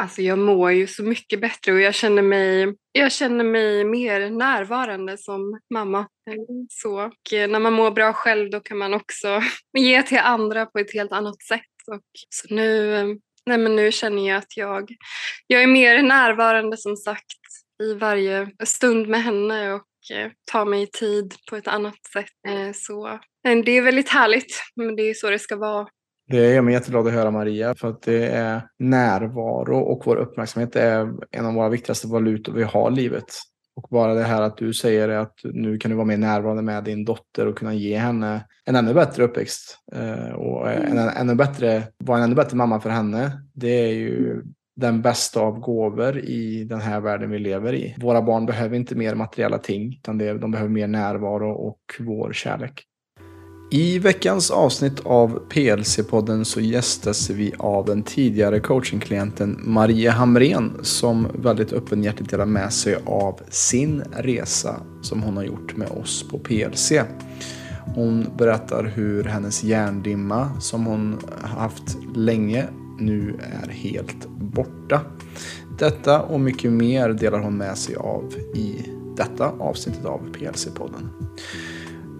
Alltså jag mår ju så mycket bättre och jag känner mig, jag känner mig mer närvarande som mamma. Så, och eh, när man mår bra själv då kan man också ge till andra på ett helt annat sätt. Och, så nu, eh, nej men nu känner jag att jag, jag är mer närvarande som sagt i varje stund med henne och eh, tar mig tid på ett annat sätt. Så det är väldigt härligt, men det är så det ska vara. Det gör mig jätteglad att höra Maria för att det är närvaro och vår uppmärksamhet är en av våra viktigaste valutor vi har i livet. Och bara det här att du säger att nu kan du vara mer närvarande med din dotter och kunna ge henne en ännu bättre uppväxt. Eh, och en, en, ännu bättre, vara en ännu bättre mamma för henne. Det är ju den bästa av gåvor i den här världen vi lever i. Våra barn behöver inte mer materiella ting, utan de behöver mer närvaro och vår kärlek. I veckans avsnitt av PLC-podden så gästas vi av den tidigare coachingklienten Maria Hamren som väldigt öppenhjärtigt delar med sig av sin resa som hon har gjort med oss på PLC. Hon berättar hur hennes hjärndimma som hon haft länge nu är helt borta. Detta och mycket mer delar hon med sig av i detta avsnittet av PLC-podden.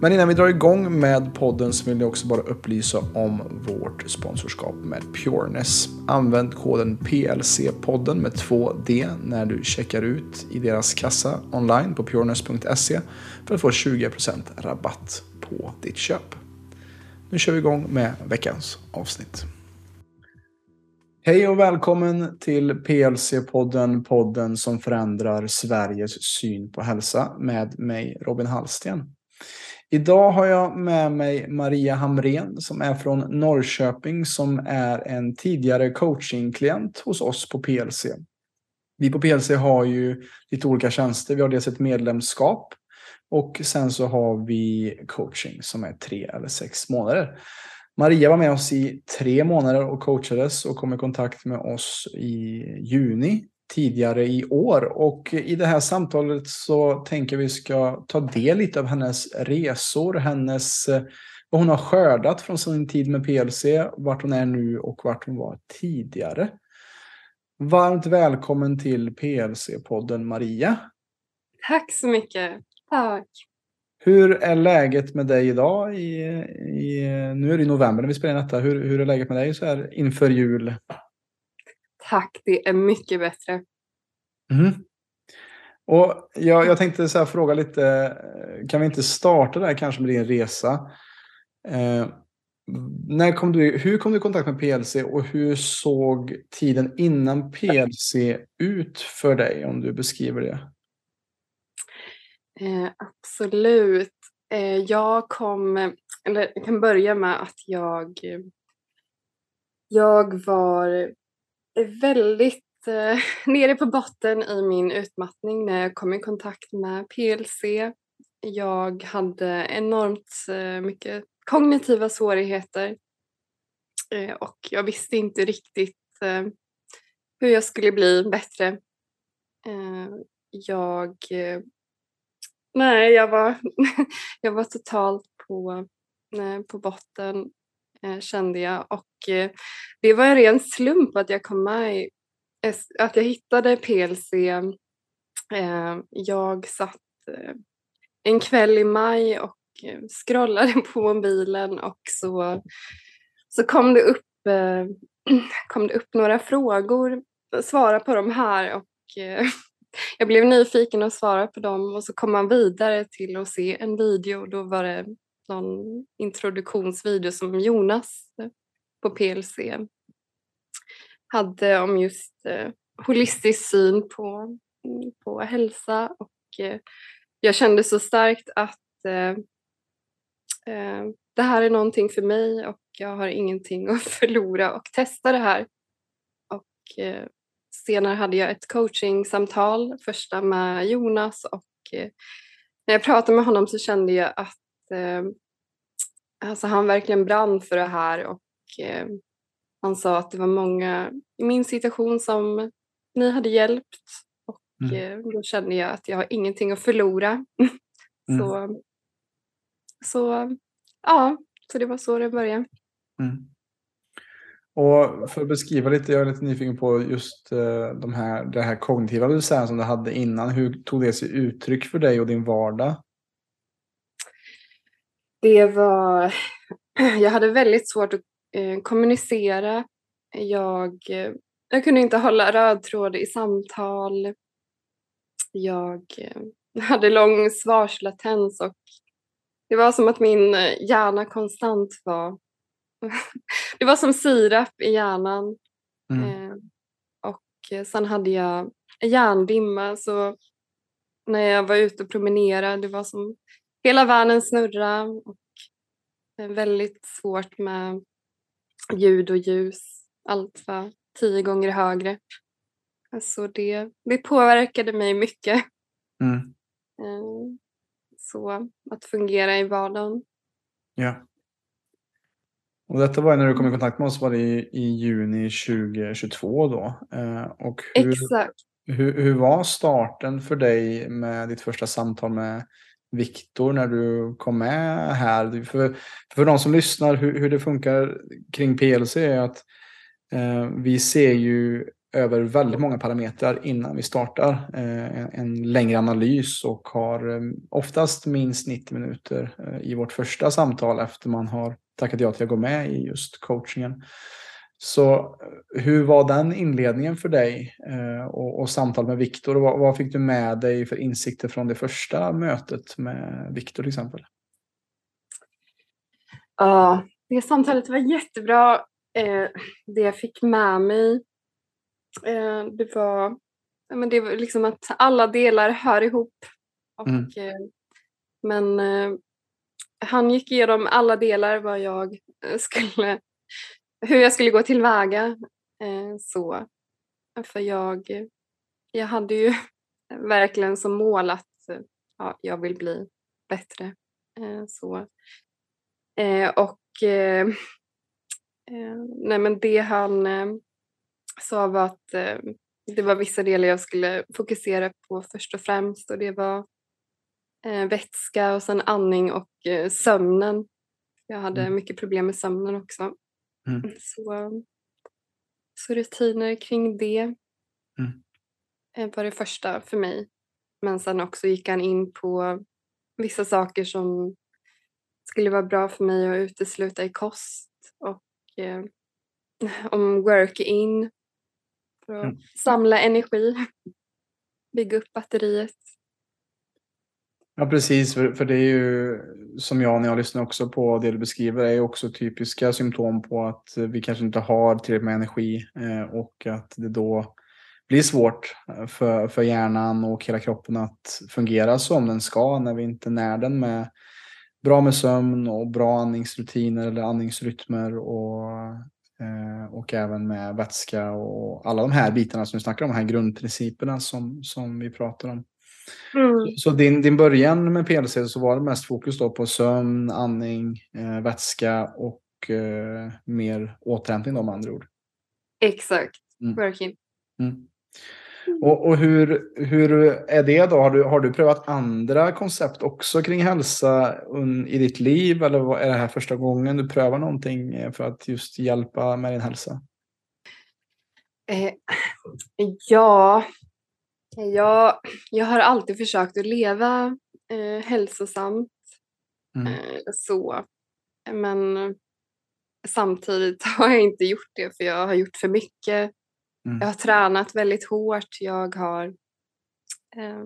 Men innan vi drar igång med podden så vill jag också bara upplysa om vårt sponsorskap med Pureness. Använd koden PLC-podden med 2D när du checkar ut i deras kassa online på pureness.se för att få 20% rabatt på ditt köp. Nu kör vi igång med veckans avsnitt. Hej och välkommen till PLC-podden, podden som förändrar Sveriges syn på hälsa med mig Robin Hallsten. Idag har jag med mig Maria Hamren som är från Norrköping som är en tidigare coachingklient hos oss på PLC. Vi på PLC har ju lite olika tjänster. Vi har dels ett medlemskap och sen så har vi coaching som är tre eller sex månader. Maria var med oss i tre månader och coachades och kom i kontakt med oss i juni tidigare i år. Och i det här samtalet så tänker vi ska ta del lite av hennes resor, hennes, vad hon har skördat från sin tid med PLC, vart hon är nu och vart hon var tidigare. Varmt välkommen till PLC-podden Maria. Tack så mycket. Tack. Hur är läget med dig idag? I, i, nu är det november när vi spelar in detta. Hur, hur är läget med dig så här inför jul? Tack, det är mycket bättre. Mm. Och jag, jag tänkte så fråga lite, kan vi inte starta där kanske med din resa? Eh, när kom du, hur kom du i kontakt med PLC och hur såg tiden innan PLC ut för dig om du beskriver det? Eh, absolut. Eh, jag kom, eller jag kan börja med att jag, jag var väldigt eh, nere på botten i min utmattning när jag kom i kontakt med PLC. Jag hade enormt eh, mycket kognitiva svårigheter eh, och jag visste inte riktigt eh, hur jag skulle bli bättre. Eh, jag eh, Nej, jag var, jag var totalt på, på botten Eh, kände jag och eh, det var en ren slump att jag kom med i, att jag hittade PLC. Eh, jag satt en kväll i maj och scrollade på mobilen och så, så kom, det upp, kom det upp några frågor. Svara på de här och jag blev nyfiken och svarade på dem och så kom man vidare till att se en video. Då var det någon introduktionsvideo som Jonas eh, på PLC hade om just eh, holistisk syn på, mm, på hälsa och eh, jag kände så starkt att eh, eh det här är någonting för mig och jag har ingenting att förlora och testa det här. Och eh, senare hade jag ett coachingsamtal, första med Jonas och eh, när jag pratade med honom så kände jag att eh, alltså han verkligen brann för det här och eh, han sa att det var många i min situation som ni hade hjälpt och mm. eh, då kände jag att jag har ingenting att förlora. så, mm. så ja, så det var så det började. Mm. Och för att beskriva lite, jag är lite nyfiken på just uh, de här, det här kognitiva som du hade innan. Hur tog det sig uttryck för dig och din vardag? Det var... Jag hade väldigt svårt att eh, kommunicera. Jag, eh, jag kunde inte hålla röd tråd i samtal. Jag eh, hade lång svarslatens och det var som att min hjärna konstant var... det var som sirap i hjärnan. Mm. Eh, och sen hade jag hjärndimma så när jag var ute och promenerade, det var som hela världen snurra och väldigt svårt med ljud och ljus. Allt var tio gånger högre. Alltså det, det påverkade mig mycket. Mm. Eh, så att fungera i vardagen. Ja. Och detta var när du kom i kontakt med oss var det i, i juni 2022 då. Eh, och hur, Exakt. Hur, hur var starten för dig med ditt första samtal med Viktor när du kom med här? För, för de som lyssnar, hur, hur det funkar kring PLC är att eh, vi ser ju över väldigt många parametrar innan vi startar eh, en, längre analys och har eh, oftast minst 90 minuter eh, i vårt första samtal efter man har tackat ja till att gå med i just coachingen. Så eh, hur var den inledningen för dig eh, och, och samtal med Viktor? Vad, vad, fick du med dig för insikter från det första mötet med Viktor till exempel? Ja, det samtalet var jättebra. Eh, det jag fick med mig det var, men det var liksom att alla delar hör ihop. Och, mm. Men han gick igenom alla delar vad jag skulle hur jag skulle gå tillväga. Eh, så. För jag, jag hade ju verkligen som mål att ja, jag vill bli bättre. Eh, så. Eh, och nej men det han sa var att det var vissa delar jag skulle fokusera på först och främst och det var vätska och sen andning och sömnen. Jag hade mm. mycket problem med sömnen också. Mm. Så, så rutiner kring det mm. var det första för mig. Men sen också gick han in på vissa saker som skulle vara bra för mig att utesluta i kost och eh, om work-in för att mm. samla energi, bygga upp batteriet. Ja, precis. För, för det är ju som jag när jag lyssnar också på det du beskriver är också typiska symptom på att vi kanske inte har tillräckligt med energi eh, och att det då blir svårt eh, för, för hjärnan och hela kroppen att fungera som den ska när vi inte när den med bra med sömn och bra andningsrutiner eller andningsrytmer och, eh, och även med vätska och alla de här bitarna som vi snackar om, de här grundprinciperna som, som vi pratar om. Mm. Så din, din början med PLC så var det mest fokus då på sömn, andning, eh, vätska och eh, mer återhämtning då med andra ord? Exakt, mm. verkligen. Mm. Och, och, hur, hur är det då? Har du, har du prövat andra koncept också kring hälsa i ditt liv? Eller är det här första gången du prövar någonting eh, för att just hjälpa med din hälsa? Eh, ja, jag, jag har alltid försökt att leva eh, hälsosamt. Mm. Eh, så. Men samtidigt har jag inte gjort det för jag har gjort för mycket. Mm. Jag har tränat väldigt hårt. Jag har... Eh,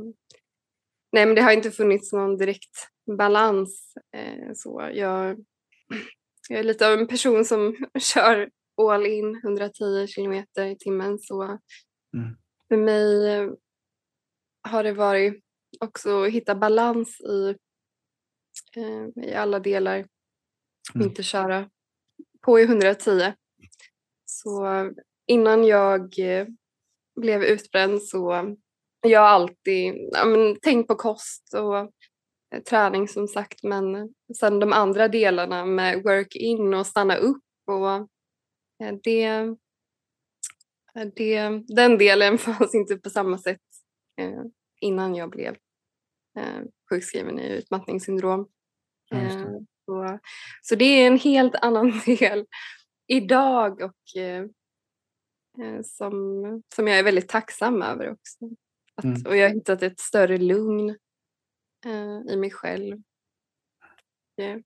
nej, men det har inte funnits någon direkt balans. Eh, så jag, jag är lite av en person som kör all in 110 kilometer i timmen. Så mm. för mig har det varit också att hitta balans i, eh, i alla delar. Mm. Inte köra på i 110. Så innan jag eh, blev utbränd så jag har alltid ja, men, tänkt på kost och eh, träning som sagt men sen de andra delarna med work-in och stanna upp och eh, det, det, den delen fanns inte på samma sätt innan jag blev eh, sjukskriven i utmattningssyndrom. Eh, så, så det är en helt annan del idag och eh, eh, som, som jag är väldigt tacksam över också. Att, Mm. Och jag har hittat ett större lugn eh, i mig själv. Eh,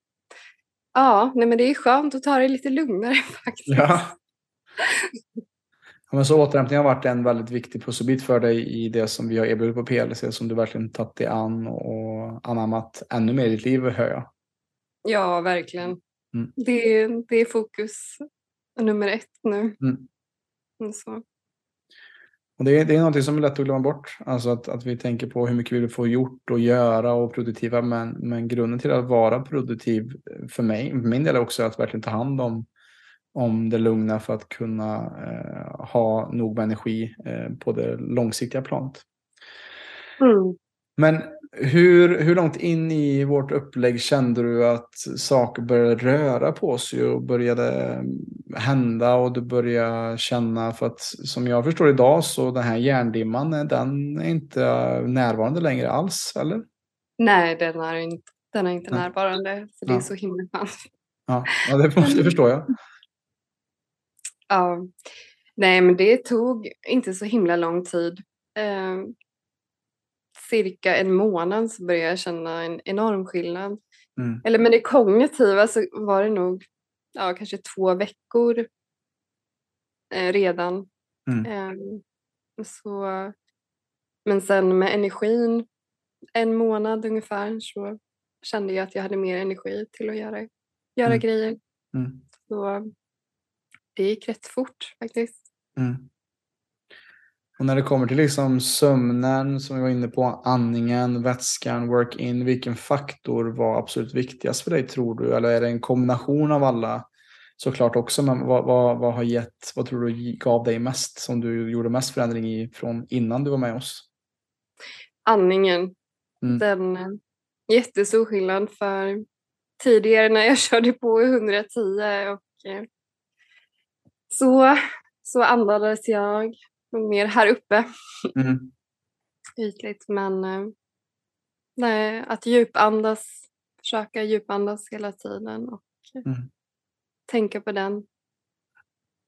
ja, nej, men det är skönt att ta det lite lugnare faktiskt. Ja. Men så återhämtning har varit en väldigt viktig pusselbit för dig i det som vi har erbjudit på PLC som du verkligen tagit dig an och anammat ännu mer i ditt liv hör jag. Ja, verkligen. Mm. Det, är- det är fokus nummer ett nu. Mm. Så. Och det, är, det är någonting som är lätt att glömma bort. Alltså att, att vi tänker på hur mycket vi vill få gjort och göra och produktiva. Men, men grunden till att vara produktiv för mig, för min del är också att verkligen ta hand om, om det lugna för att kunna eh, ha nog med energi eh, på det långsiktiga planet. Mm. Men hur, hur långt in i vårt upplägg kände du att saker började röra på sig och började hända och du började känna för att som jag förstår idag så den här hjärndimman den är inte närvarande längre alls, eller? Nej, den är inte, den är inte Nej. närvarande. Så det är Ja. så himla skönt. Ja, ja det, det förstår jag. Ja. Nej, men det tog inte så himla lång tid. Eh, cirka en månad så började jag känna en enorm skillnad. Mm. Eller med det kognitiva så var det nog ja, kanske två veckor eh, redan. Mm. Eh, så, men sen med energin, en månad ungefär, så kände jag att jag hade mer energi till att göra, göra Mm. grejer. Mm. Så det gick rätt fort faktiskt. Mm. Och när det kommer till liksom sömnen som vi var inne på, andningen, vätskan, work-in, vilken faktor var absolut viktigast för dig tror du? Eller är det en kombination av alla? Såklart också, men vad, vad, vad har gett, vad tror du gav dig mest som du gjorde mest förändring i från innan du var med oss? Andningen, Mm. den eh, jättestor skillnad för tidigare när jag körde på i 110 och eh, så, så andades jag mer här uppe Mm. ytligt men eh, nej, att djupandas, försöka djupandas hela tiden och eh, Mm. tänka på den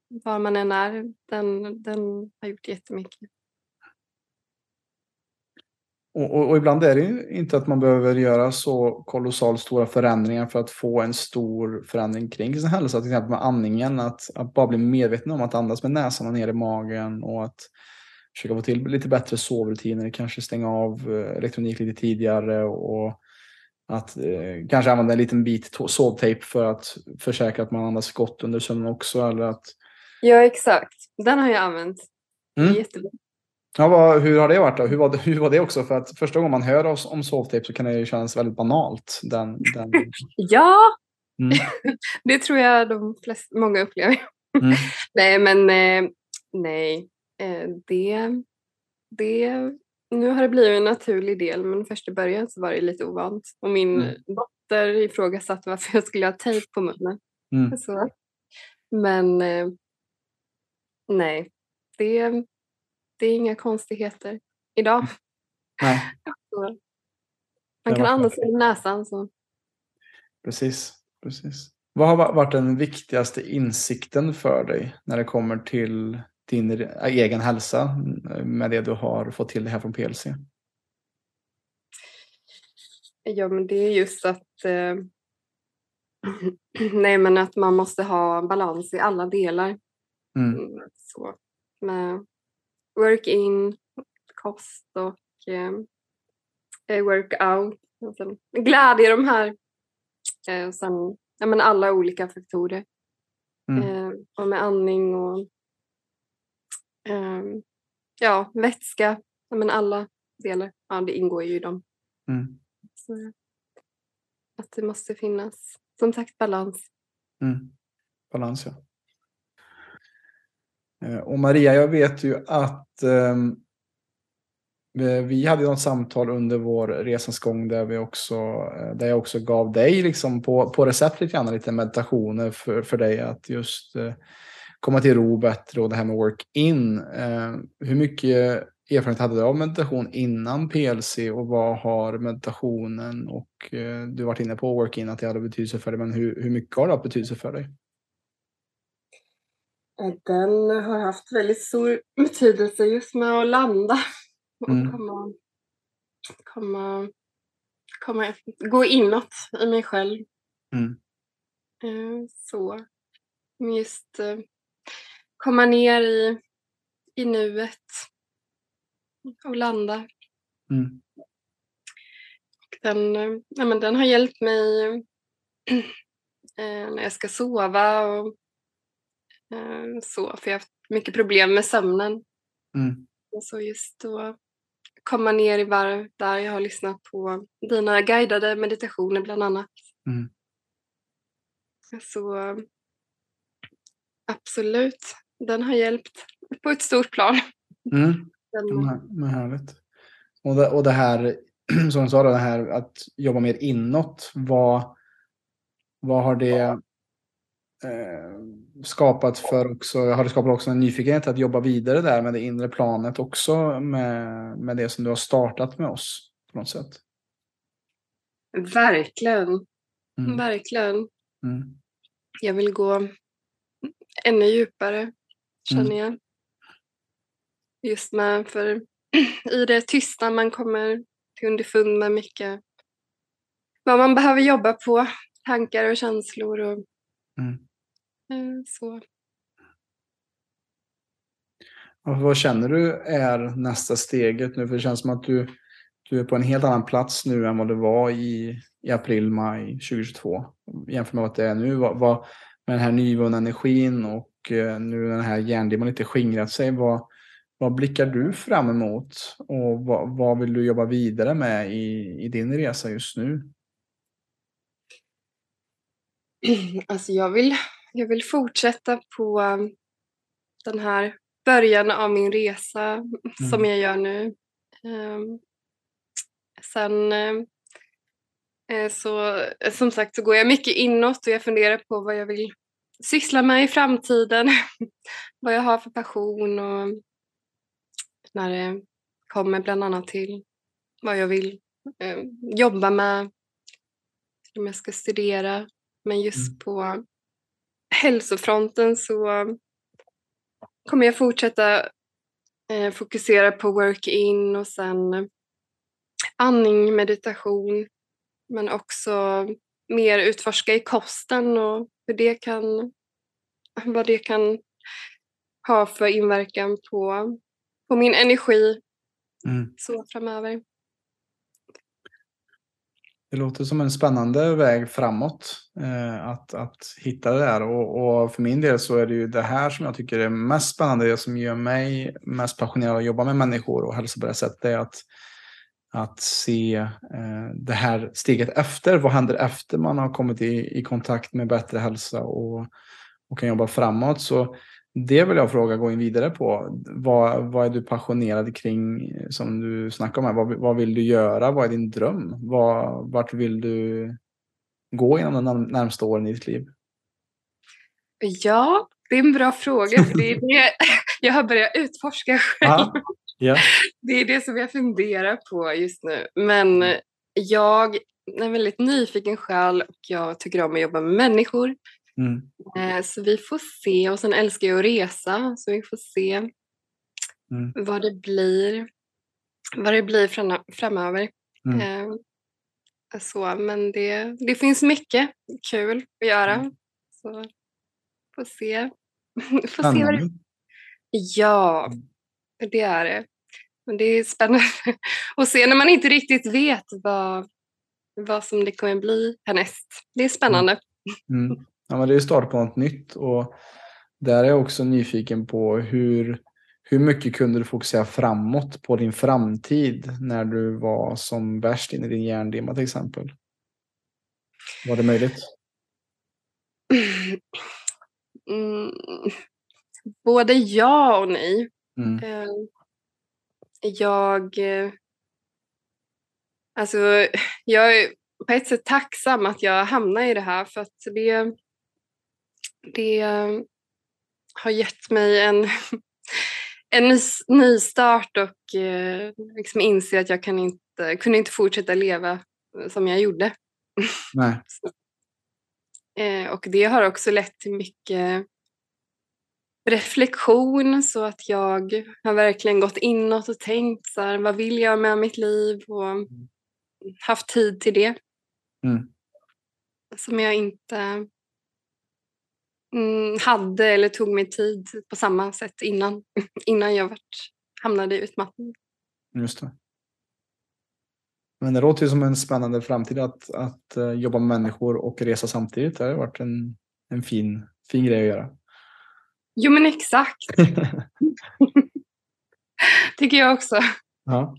var man än är, den, den har gjort jättemycket. Och, och, och ibland är det ju inte att man behöver göra så kolossalt stora förändringar för att få en stor förändring kring sin hälsa. Till exempel med andningen, att, att bara bli medveten om att andas med näsan och ner i magen och att försöka få till lite bättre sovrutiner, kanske stänga av eh, elektronik lite tidigare och att eh, kanske använda en liten bit sovtejp för att försäkra att man andas gott under sömnen också. Eller att, Ja exakt, den har jag använt. Mm. Jättebra. Ja, vad, hur har det varit då? Hur var det, hur var det också? För att första gången man hör oss om sovtejp så kan det ju kännas väldigt banalt. Den, den, Ja, Mm. det tror jag de flesta, många upplever. Mm. nej men eh, nej, eh, det, det, nu har det blivit en naturlig del men först i början så var det lite ovant. Och min Mm. dotter ifrågasatte varför jag skulle ha tejp på munnen. Mm. Så. Men eh, nej, det, det är inga konstigheter idag. Nej, Man kan andas med näsan. Så. precis, precis. Vad har va- varit den viktigaste insikten för dig när det kommer till din re- egen hälsa eh, med det du har fått till det här från PLC? Ja, men det är just att eh, nej, men att man måste ha balans i alla delar. Mm. Mm, Så, med work-in, kost och eh, eh, workout. Och sen glädje, de här. Eh, och sen ja, men alla olika faktorer. Mm. Eh, och med andning och ehm, ja, vätska. Ja, men alla delar. Ja, det ingår ju i dem. Mm. Så att det måste finnas, som sagt, balans. Mm. Balans, ja. Eh, och Maria, jag vet ju att eh, vi hade något samtal under vår resans gång där, vi också, eh, där jag också gav dig liksom på, på recept lite grann, lite meditationer för, för dig att just eh, komma till ro bättre och det här med work-in. Eh, hur mycket erfarenhet hade du av meditation innan PLC och vad har meditationen och eh, du varit inne på work-in att det hade betydelse för dig, men hur, hur mycket har det haft betydelse för dig? Den har haft väldigt stor betydelse just med att landa och Mm. komma, komma, komma, gå inåt i mig själv. Mm. Eh, Så just eh, komma ner i, i nuet och landa. Mm. Den, eh, ja, men den har hjälpt mig eh, när jag ska sova och eh, så, för jag har haft mycket problem med sömnen. Mm. Och så just då komma ner i varv där jag har lyssnat på dina guidade meditationer bland annat. Mm. Så absolut, den har hjälpt på ett stort plan. Mm. Den, Men, härligt. Och det, och det här, som du sa, då, det här att jobba mer inåt. Vad, vad har det skapat för också? Har det skapat också en nyfikenhet att jobba vidare där med det inre planet också med, med det som du har startat med oss på något sätt? verkligen, Mm. verkligen. Mm. Jag vill gå ännu djupare, känner jag. Just med, för i det tysta man kommer till underfund med mycket vad man behöver jobba på, tankar och känslor och Mm. Eh, så. Och vad känner du är nästa steget nu? För det känns som att du, du är på en helt annan plats nu än vad du var i, i april, maj 2022. Jämfört med vad det är nu. Vad, vad, med den här nyvunna energin och eh, nu den här hjärndimman lite skingrat sig. Vad, vad blickar du fram emot? Och vad, vad vill du jobba vidare med i, i din resa just nu? Alltså jag vill, jag vill fortsätta på um, den här början av min resa som jag gör nu. Ehm, sen ehm, eh, så som sagt så går jag mycket inåt och jag funderar på vad jag vill syssla med i framtiden. vad jag har för passion och när det kommer bland annat till vad jag vill eh, jobba med. Om jag ska studera. Men just Mm. på hälsofronten så kommer jag fortsätta eh, fokusera på work-in och sen andning, meditation. Men också mer utforska i kosten och hur det kan, vad det kan ha för inverkan på, på min energi Mm. så framöver. Det låter som en spännande väg framåt. Eh, att, att hitta det där. Och, och för min del så är det ju det här som jag tycker är mest spännande. Det som gör mig mest passionerad att jobba med människor och hälsa på det här sättet. är att, att se eh, det här steget efter. Vad händer efter man har kommit i, i kontakt med bättre hälsa och, och kan jobba framåt. Så det vill jag fråga, gå in vidare på. Vad, vad är du passionerad kring som du snackar om här? Vad, vad vill du göra? Vad är din dröm? Vad, vart vill du gå inom de närm- närmsta åren i ditt liv? Ja, det är en bra fråga. För det är det jag har börjat utforska själv. ja. Det är det som jag funderar på just nu. Men jag är en väldigt nyfiken själ och jag tycker om att jobba med människor. Mm. Eh, Så vi får se. Och sen älskar jag att resa. Så vi får se Mm. vad det blir. Vad det blir fram- framöver. Mm. Eh, Så, men det, det finns mycket kul att göra. Mm. Så får se. får se vad det. Ja, Mm. det är det. Men det är spännande att se när man inte riktigt vet vad, vad som det kommer bli härnäst. Det är spännande. Mm. Ja, men det är start på något nytt och där är jag också nyfiken på hur, hur mycket kunde du fokusera framåt på din framtid när du var som värst inne i din hjärndimma till exempel? Var det möjligt? Mm. Både ja och nej. Mm. Eh, Jag... eh, Alltså, jag är på ett sätt tacksam att jag hamnade i det här för att det, det har gett mig en, en ny, ny start och eh, liksom inse att jag kan inte, kunde inte fortsätta leva som jag gjorde. Nej. Eh, och det har också lett till mycket reflektion så att jag har verkligen gått inåt och tänkt så här, vad vill jag med mitt liv och haft tid till det. Mm. Som jag inte mm, hade eller tog mig tid på samma sätt innan, innan jag vart, hamnade i utmattning. Just det. Men det låter ju som en spännande framtid att, att uh, jobba med människor och resa samtidigt. Det har varit en, en fin, fin grej att göra. Jo men exakt. Tycker jag också. Ja.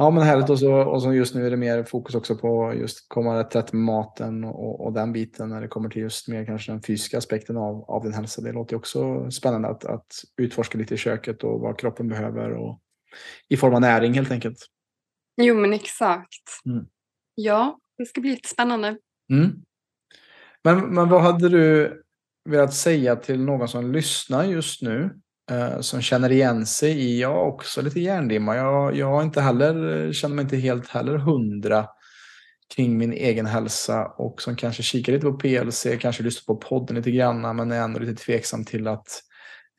Ja men härligt och så, och så just nu är det mer fokus också på just komma rätt med maten och, och den biten när det kommer till just mer kanske den fysiska aspekten av, av din hälsa. Det låter också spännande att, att utforska lite i köket och vad kroppen behöver och i form av näring helt enkelt. Jo men exakt. Mm. Ja, det ska bli jättespännande. Mm. Men, men vad hade du velat säga till någon som lyssnar just nu Eh, som känner igen sig i, jag också lite hjärndimma. Jag, jag inte heller, känner mig inte helt heller hundra kring min egen hälsa och som kanske kikar lite på PLC, kanske lyssnar på podden lite grann men är ändå lite tveksam till att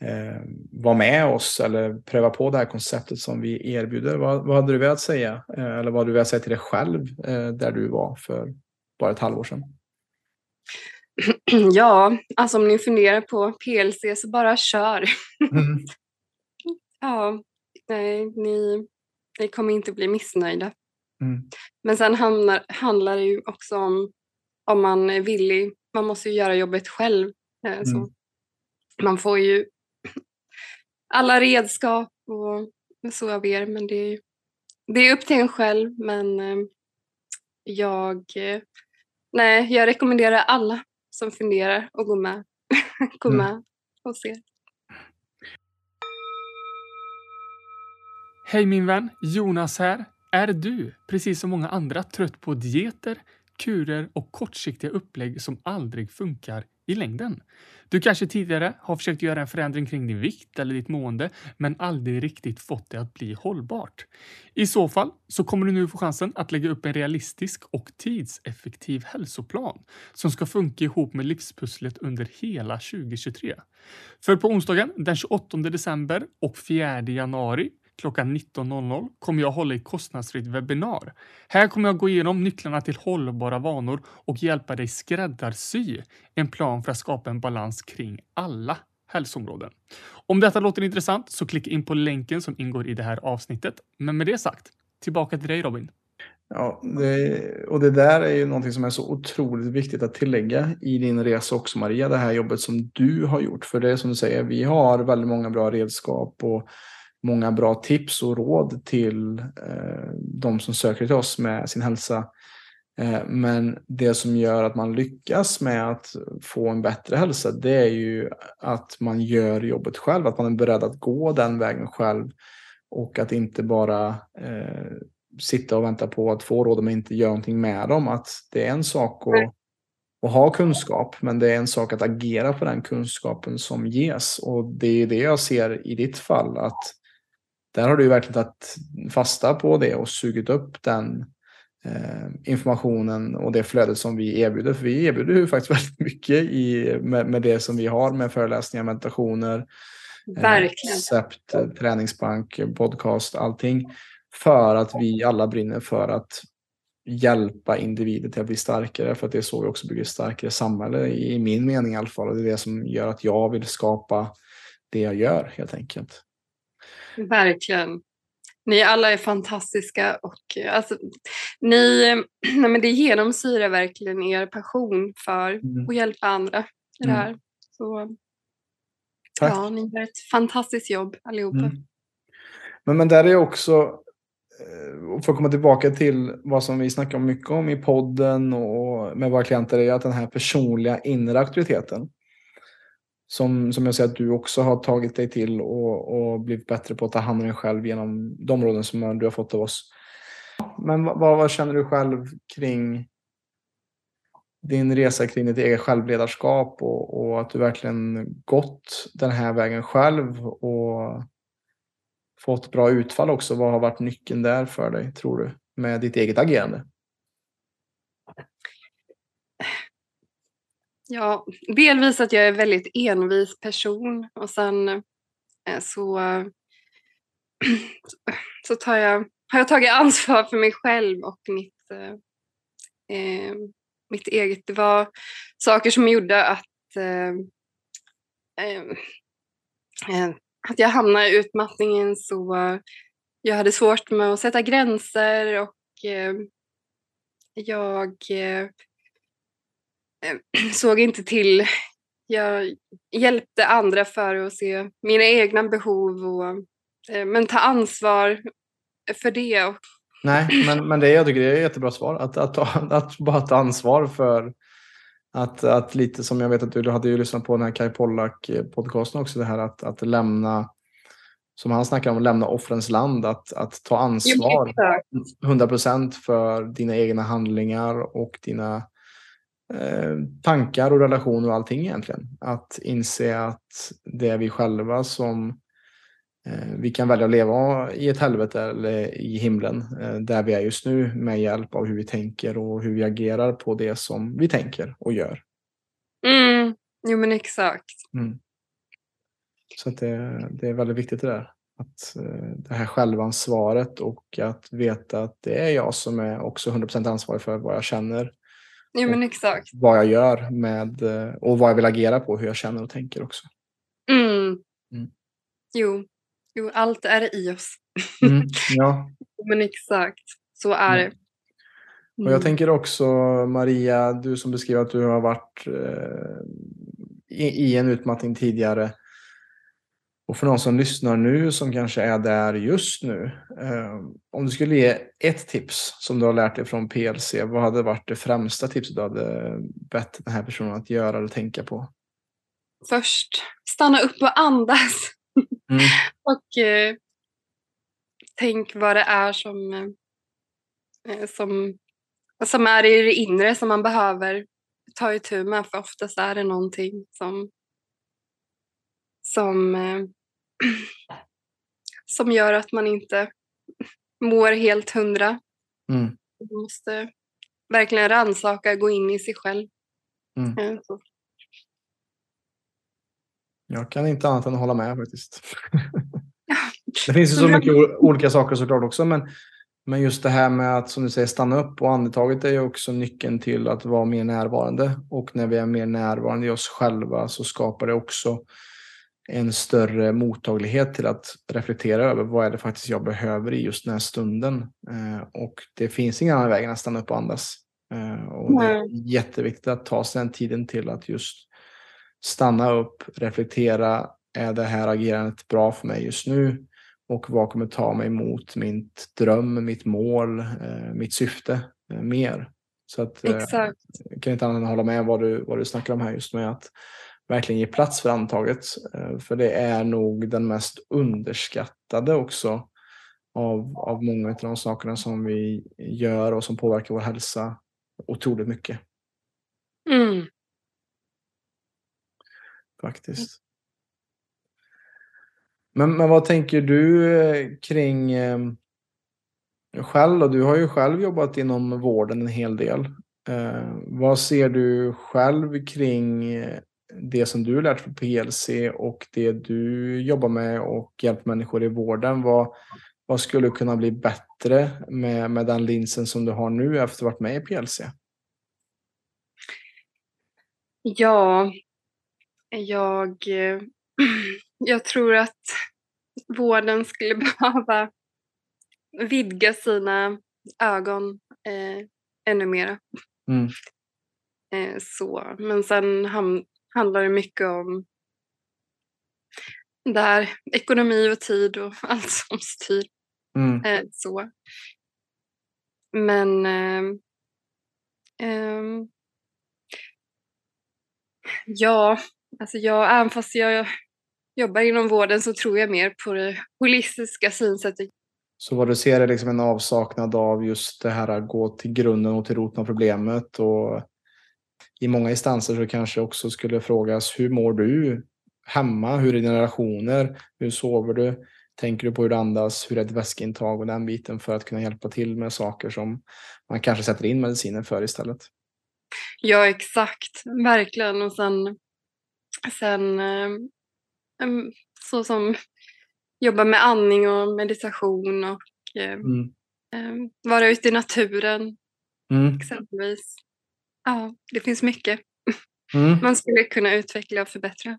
eh, vara med oss eller pröva på det här konceptet som vi erbjuder. Vad, vad hade du velat säga? Eh, eller vad hade du velat säga till dig själv eh, där du var för bara ett halvår sedan? Ja, alltså om ni funderar på PLC så bara kör. Mm. ja, nej, ni, ni kommer inte bli missnöjda. Mm. Men sen handlar, handlar det ju också om om man är villig. Man måste ju göra jobbet själv. Eh, mm. Så man får ju alla redskap och så av er, men det är, det är upp till en själv. Men eh, jag, eh, nej, jag rekommenderar alla som funderar och går med. går mm. med och ser. Hej min vän, Jonas här. Är du, precis som många andra, trött på dieter, kurer och kortsiktiga upplägg som aldrig funkar i längden? Du kanske tidigare har försökt göra en förändring kring din vikt eller ditt mående, men aldrig riktigt fått det att bli hållbart. I så fall så kommer du nu få chansen att lägga upp en realistisk och tidseffektiv hälsoplan som ska funka ihop med livspusslet under hela 2023. För på onsdagen den 28 december och 4 januari klockan 19.00 kommer jag hålla ett kostnadsfritt webbinar. Här kommer jag gå igenom nycklarna till hållbara vanor och hjälpa dig skräddarsy en plan för att skapa en balans kring alla hälsoområden. Om detta låter intressant så klicka in på länken som ingår i det här avsnittet. Men med det sagt, tillbaka till dig Robin. Ja, det, och det där är ju någonting som är så otroligt viktigt att tillägga i din resa också Maria, det här jobbet som du har gjort. För det är som du säger, vi har väldigt många bra redskap och många bra tips och råd till eh, de som söker till oss med sin hälsa. Eh, men det som gör att man lyckas med att få en bättre hälsa, det är ju att man gör jobbet själv, att man är beredd att gå den vägen själv och att inte bara eh, sitta och vänta på att få råd men inte göra någonting med dem. Att det är en sak att, att ha kunskap, men det är en sak att agera på den kunskapen som ges. Och det är det jag ser i ditt fall, att där har du verkligen tagit fasta på det och sugit upp den eh, informationen och det flödet som vi erbjuder. För vi erbjuder ju faktiskt väldigt mycket i, med, med det som vi har med föreläsningar, meditationer, eh, recept, träningsbank, podcast, allting. För att vi alla brinner för att hjälpa individer till att bli starkare. För att det är så vi också bygger ett starkare samhälle, i min mening i alla fall. Och det är det som gör att jag vill skapa det jag gör helt enkelt. Verkligen. Ni alla är fantastiska och alltså, ni, nej men det genomsyrar verkligen er passion för mm. att hjälpa andra i det mm. här. Så, Tack. Ja, ni gör ett fantastiskt jobb allihopa. Mm. Men, men där är också, eh, för att komma tillbaka till vad som vi snackar mycket om i podden och med våra klienter, är att den här personliga inre auktoriteten som, som jag ser att du också har tagit dig till och, och blivit bättre på att ta hand om dig själv genom de råden som du har fått av oss. Men vad, vad känner du själv kring din resa kring ditt eget självledarskap och, och, att du verkligen gått den här vägen själv och fått bra utfall också. Vad har varit nyckeln där för dig, tror du, med ditt eget agerande? Ja, delvis att jag är väldigt envis person och sen eh, så, så tar jag, har jag tagit ansvar för mig själv och mitt, eh, eh mitt eget. Det var saker som gjorde att, eh, eh, att jag hamnade i utmattningen så jag hade svårt med att sätta gränser och jag Eh, såg inte till. Jag hjälpte andra för att se mina egna behov och eh, men ta ansvar för det. Nej, men, men det jag tycker det är ett jättebra svar. Att, att, att, att bara ta ansvar för att, att lite som jag vet att du, du hade ju lyssnat på den här Kai Pollak podcasten också, det här att, att lämna som han snackar om, att lämna offrens land, att, att ta ansvar 100% för dina egna handlingar och dina tankar och relationer och allting egentligen. Att inse att det är vi själva som eh, vi kan välja att leva i ett helvete eller i himlen eh, där vi är just nu med hjälp av hur vi tänker och hur vi agerar på det som vi tänker och gör. Mm. Jo men exakt. Mm. Så det, det är väldigt viktigt det där. Att, det här självansvaret och att veta att det är jag som är också 100% ansvarig för vad jag känner Jo, men exakt. Vad jag gör med, eh, och vad jag vill agera på, hur jag känner och tänker också. Mm. Mm. Jo. jo, allt är i oss. Mm, ja. men exakt, så är det. Och jag mm. tänker också, Maria, du som beskriver att du har varit eh, i, i, en utmattning tidigare. Och för någon som lyssnar nu som kanske är där just nu. Eh, om du skulle ge ett tips som du har lärt dig från PLC. Vad hade varit det främsta tipset du hade bett den här personen att göra eller tänka på? Först stanna upp och andas. Mm. och eh, tänk vad det är som, eh, som, som är i det inre som man behöver ta itu med. För oftast är det någonting som som eh, som gör att man inte mår helt hundra. Mm. Man måste verkligen rannsaka, gå in i sig själv. Mm. Jag kan inte annat än hålla med faktiskt. det finns ju så mycket olika saker såklart också, men, men just det här med att som du säger stanna upp och andetaget är ju också nyckeln till att vara mer närvarande. Och när vi är mer närvarande i oss själva så skapar det också en större mottaglighet till att reflektera över vad är det faktiskt jag behöver i just den här stunden. Eh, och det finns ingen annan väg än att stanna upp och andas. Eh, och det är jätteviktigt att ta sig den tiden till att just stanna upp, reflektera. Är det här agerandet bra för mig just nu? Och vad kommer ta mig mot mitt dröm, mitt mål, eh, mitt syfte mer? Så att, Exakt. jag kan inte annat än hålla med vad du, vad du snackar om här just med att verkligen ge plats för antaget. Eh, för det är nog den mest underskattade också av, av många av de sakerna som vi gör och som påverkar vår hälsa otroligt mycket. Mm. Faktiskt. Men, men vad tänker du eh, kring eh, själv? Då? Du har ju själv jobbat inom vården en hel del. Eh, vad ser du själv kring det som du lärt på PLC och det du jobbar med och hjälper människor i vården. Vad, vad skulle kunna bli bättre med, med den linsen som du har nu efter att ha varit med i PLC? Ja, jag, jag tror att vården skulle behöva vidga sina ögon eh, ännu mera. Mm. Eh, så. Men sen ham handlar det mycket om där ekonomi och tid och allt som styr. Mm. Eh, så. Men eh, ja, alltså jag, även fast jag jobbar inom vården så tror jag mer på det holistiska synsättet. Så vad du ser är liksom en avsaknad av just det här att gå till grunden och till roten av problemet och i många instanser så kanske också skulle frågas hur mår du hemma? Hur är dina relationer? Hur sover du? Tänker du på hur du andas? Hur är ditt vätskeintag och den biten för att kunna hjälpa till med saker som man kanske sätter in medicinen för istället? Ja, exakt. Verkligen. Och sen, sen eh, så som jobba med andning och meditation och eh, mm. eh, vara ute i naturen mm. exempelvis. Ja, det finns mycket mm. man skulle kunna utveckla och förbättra.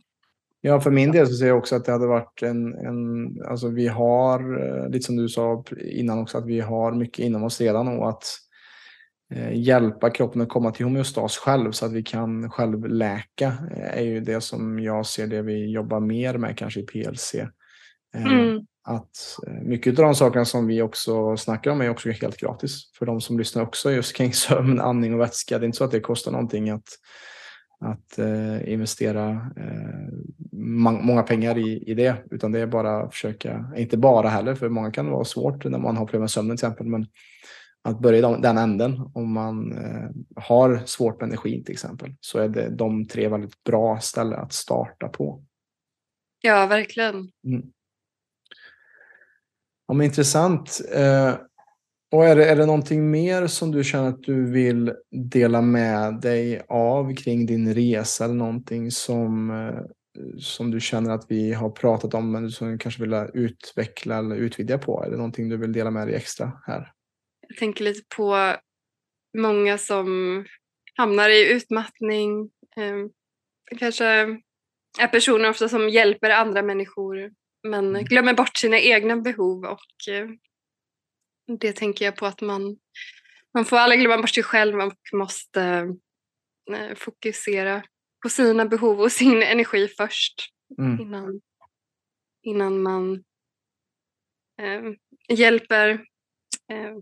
Ja, för min del så ser jag också att det hade varit en, en alltså vi har, eh, lite som du sa innan också, att vi har mycket inom oss redan och att eh, hjälpa kroppen att komma till homeostas själv så att vi kan själv läka eh, är ju det som jag ser det vi jobbar mer med kanske i PLC. Mm. Att mycket av de sakerna som vi också snackar om är också helt gratis för de som lyssnar också just kring sömn, andning och vätska. Det är inte så att det kostar någonting att att eh, investera eh, många pengar i, i det, utan det är bara att försöka, inte bara heller, för många kan det vara svårt när man har problem med sömnen till exempel, men att börja i den änden om man eh, har svårt med energin till exempel, så är det de tre väldigt bra ställen att starta på. Ja, verkligen. Mm. Ja, men intressant. Eh, och är det, är det någonting mer som du känner att du vill dela med dig av kring din resa eller någonting som, eh, som du känner att vi har pratat om men som du kanske vill utveckla eller utvidga på? Är det någonting du vill dela med dig extra här? Jag tänker lite på många som hamnar i utmattning. Eh, kanske är personer ofta som hjälper andra människor men mm. glömmer bort sina egna behov och eh, det tänker jag på att man, man får aldrig glömma bort sig själv och måste eh, fokusera på sina behov och sin energi först mm. innan, innan man eh, hjälper. Eh,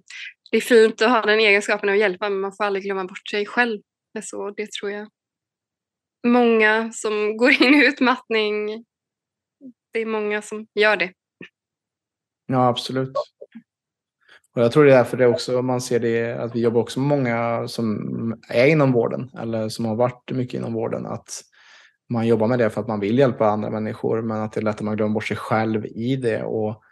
det är fint att ha den egenskapen att hjälpa men man får aldrig glömma bort sig själv. Så det tror jag. Många som går in i utmattning, det är många som gör det. Ja, absolut. Och jag tror det är därför det också, man ser det att vi jobbar också med många som är inom vården eller som har varit mycket inom vården. Att man jobbar med det för att man vill hjälpa andra människor men att det är lätt att man glömmer bort sig själv i det. Och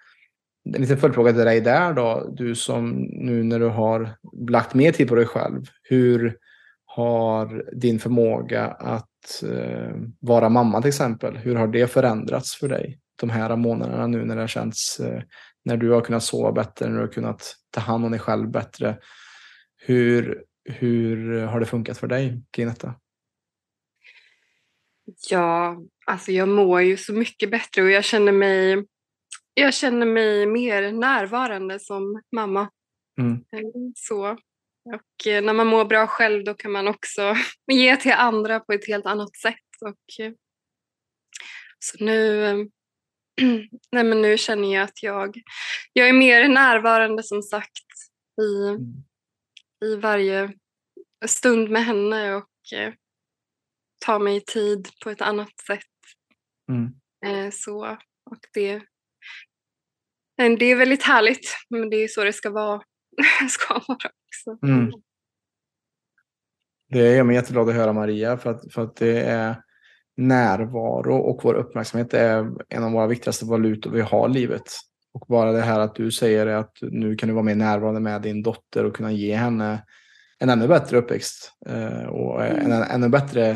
en liten följdfråga till dig där då, du som nu när du har lagt mer tid på dig själv, hur har din förmåga att eh, vara mamma till exempel, hur har det förändrats för dig de här månaderna nu när det har känts eh, när du har kunnat sova bättre, när du har kunnat ta hand om dig själv bättre. Hur, hur har det funkat för dig kring detta? Ja, alltså jag mår ju så mycket bättre och jag känner mig, jag känner mig mer närvarande som mamma. Mm. Eh, så. Och eh, när man mår bra själv då kan man också ge till andra på ett helt annat sätt. Och, eh, så nu Nej, men nu känner jag att jag, jag är mer närvarande som sagt i, mm. i varje stund med henne och eh, tar mig tid på ett annat sätt. Mm. Eh, så, och det, det är väldigt härligt, men det är så det ska vara, ska vara också. Mm. Det är jag jätteglad att höra Maria för att, för att det är närvaro och vår uppmärksamhet är en av våra viktigaste valutor vi har i livet. Och bara det här att du säger att nu kan du vara mer närvarande med din dotter och kunna ge henne en ännu bättre uppväxt eh, och en, en ännu bättre,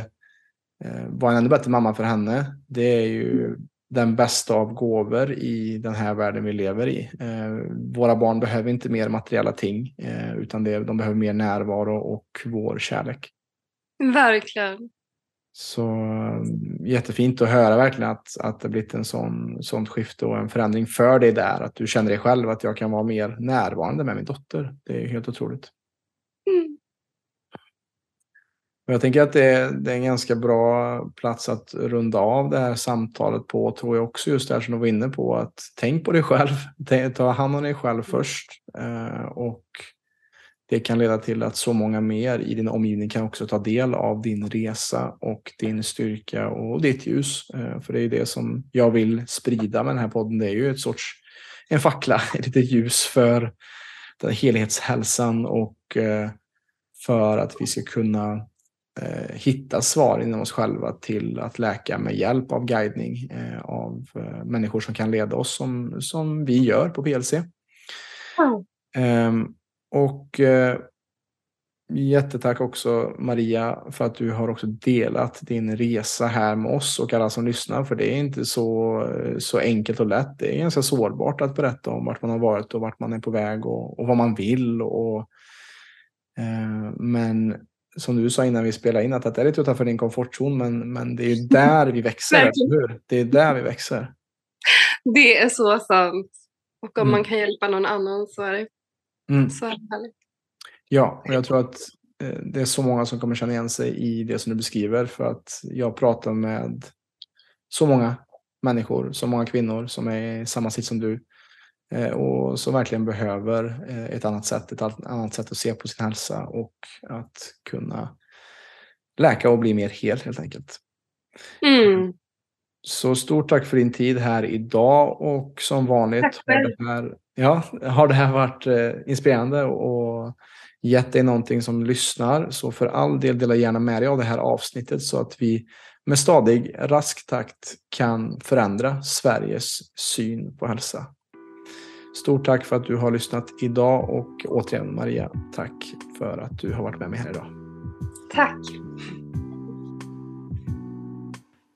eh, vara en ännu bättre mamma för henne. Det är ju den bästa av gåvor i den här världen vi lever i. Eh, våra barn behöver inte mer materiella ting utan det, de behöver mer närvaro och vår kärlek. Verkligen. Så mm, jättefint att höra verkligen att, att det blivit en sån, sånt skifte och en förändring för dig där. Att du känner dig själv att jag kan vara mer närvarande med min dotter. Det är helt otroligt. Mm jag tänker att det är, det är en ganska bra plats att runda av det här samtalet på, tror jag också, just det här som du var inne på. att Tänk på dig själv, ta hand om dig själv först. Eh, och det kan leda till att så många mer i din omgivning kan också ta del av din resa och din styrka och ditt ljus. Eh, för det är ju det som jag vill sprida med den här podden. Det är ju ett sorts en fackla, ett litet ljus för den helhetshälsan och eh, för att vi ska kunna eh, hitta svar inom oss själva till att läka med hjälp av guidning av människor som kan leda oss som, som vi gör på PLC. Mm. Och eh, Jättetack också Maria för att du har också delat din resa här med oss och alla som lyssnar. För det är inte så, så enkelt och lätt. Det är ganska sårbart att berätta om vart man har varit och vart man är på väg och, och vad man vill. Och, eh, men som du sa innan vi spelade in, att det är lite utanför din komfortzon, men, men det är där vi växer? Det är där vi växer. Det är så sant. Och om mm. man kan hjälpa någon annan så är det, mm. så är det härligt. Ja, och jag tror att eh, det är så många som kommer känna igen sig i det som du beskriver för att jag pratar med så många människor, så många kvinnor som är i samma sitt som du och som verkligen behöver eh, ett annat sätt, ett annat sätt att se på sin hälsa och att kunna läka och bli mer hel helt enkelt. Mm. Så stort tack för din tid här idag och som vanligt har det, här, ja, har det här varit inspirerande och gett dig någonting som lyssnar så för all del dela gärna med dig av det här avsnittet så att vi med stadig rask takt kan förändra Sveriges syn på hälsa. Stort tack för att du har lyssnat idag och återigen Maria, tack för att du har varit med mig här idag. Tack!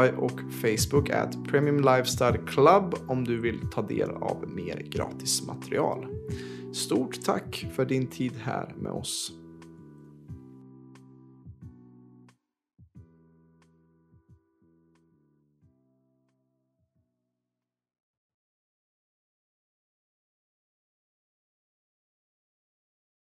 Spotify och Facebook at Premium Lifestyle Club om du vill ta del av mer gratis material. Stort tack för din tid här med oss.